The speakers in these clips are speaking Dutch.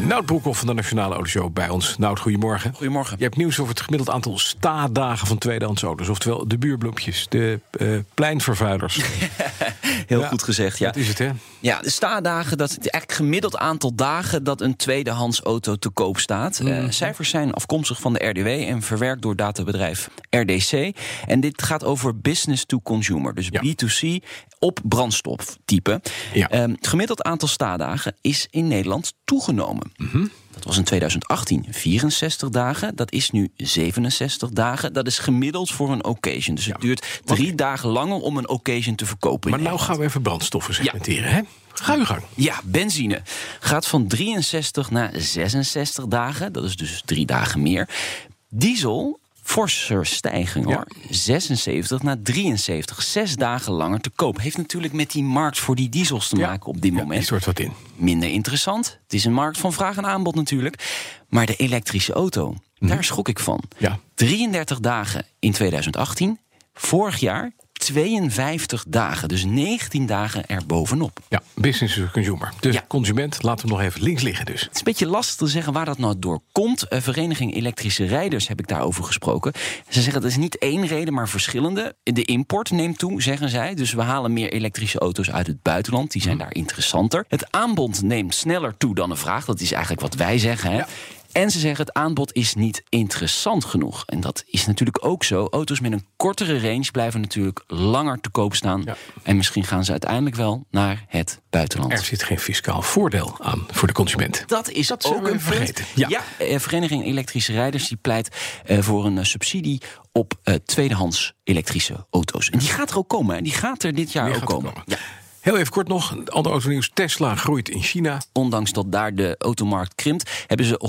Nout Broekhoff van de Nationale Autoshow bij ons. Nout, goedemorgen. Goedemorgen. Je hebt nieuws over het gemiddeld aantal staadagen van tweedehands auto's. Oftewel de buurbloempjes, de uh, pleinvervuilers. Heel Ja, goed gezegd, ja. Dat is het, hè? Ja, de staadagen, dat het eigenlijk gemiddeld aantal dagen dat een tweedehands auto te koop staat. Eh, cijfers zijn afkomstig van de RDW en verwerkt door databedrijf RDC. En dit gaat over business to consumer, dus Ja. B2C op brandstoftype. Ja. Ehm, het gemiddeld aantal staadagen is in Nederland toegenomen. Dat was in 2018 64 dagen. Dat is nu 67 dagen. Dat is gemiddeld voor een occasion. Dus het duurt drie dagen langer om een occasion te verkopen. Maar nou gaan we even brandstoffen segmenteren, hè? Ga je gang. ja, benzine gaat van 63 naar 66 dagen. Dat is dus drie dagen meer. Diesel, forser stijging Ja. hoor. 76 naar 73. Zes dagen langer te koop. Heeft natuurlijk met die markt voor die diesels te Ja. maken op dit Ja, moment. die soort wat in. Minder interessant. Het is een markt van vraag en aanbod natuurlijk. Maar de elektrische auto, daar schrok ik van. Mhm. Ja. 33 dagen in 2018. Vorig jaar 52 dagen. Dus 19 dagen erbovenop. Ja, business to consumer. Dus Ja. consument, laten we hem nog even links liggen dus. Het is een beetje lastig te zeggen waar dat nou door komt. Eh, Vereniging Elektrische Rijders heb ik daarover gesproken. Ze zeggen dat is niet één reden, maar verschillende. De import neemt toe, zeggen zij. Dus we halen meer elektrische auto's uit het buitenland. Die zijn daar interessanter. Het aanbod neemt sneller toe dan de vraag. Dat is eigenlijk wat wij zeggen. Hè? Ja. En ze zeggen het aanbod is niet interessant genoeg. En dat is natuurlijk ook zo. Auto's met een kortere range blijven natuurlijk langer te koop staan. Ja. En misschien gaan ze uiteindelijk wel naar het buitenland. Er zit geen fiscaal voordeel aan voor de consument. Dat is Dat ook een vergeten. Ja. eh, Vereniging Elektrische Rijders die pleit eh, voor een eh, subsidie op eh, tweedehands elektrische auto's. En die gaat er ook komen. En die gaat er dit jaar ook komen. Ja. Heel even kort nog, ander autonieuws. Tesla groeit in China. Ondanks dat daar de automarkt krimpt, hebben ze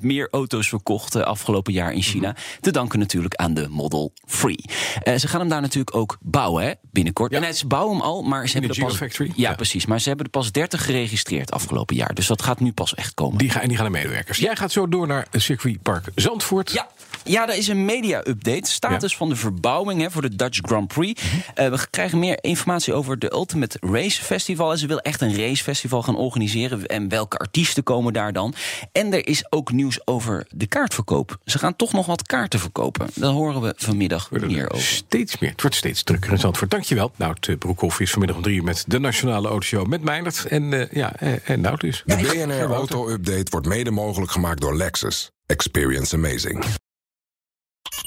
161% meer auto's verkocht eh, afgelopen jaar in China. Mhm. Te danken natuurlijk aan de Model 3. Eh, ze gaan hem daar natuurlijk ook bouwen hè, binnenkort. Ja. En ze bouwen hem al, maar ze In hebben de er pas. Gigafactory? Ja, Ja. precies. Maar ze hebben er pas 30 geregistreerd afgelopen jaar. Dus dat gaat nu pas echt komen. Die gaan, en die gaan naar medewerkers. Jij gaat zo door naar het circuitpark Zandvoort. Ja. Ja, er is een media-update. Status Ja. van de verbouwing hè, voor de Dutch Grand Prix. Eh, we krijgen meer informatie over de Ultimate Race Festival. En ze wil echt een racefestival gaan organiseren. En welke artiesten komen daar dan? En er is ook nieuws over de kaartverkoop. Ze gaan toch nog wat kaarten verkopen. Daar horen we vanmiddag er meer over. Steeds meer. Het wordt steeds drukker in Zandvoort. Dankjewel. Nout eh, Broekhoff is vanmiddag om drie uur met de Nationale Autoshow met Meijnerd. En uh, ja, en, en Nout dus. De BNR Auto Update wordt mede mogelijk gemaakt door Lexus. Experience amazing.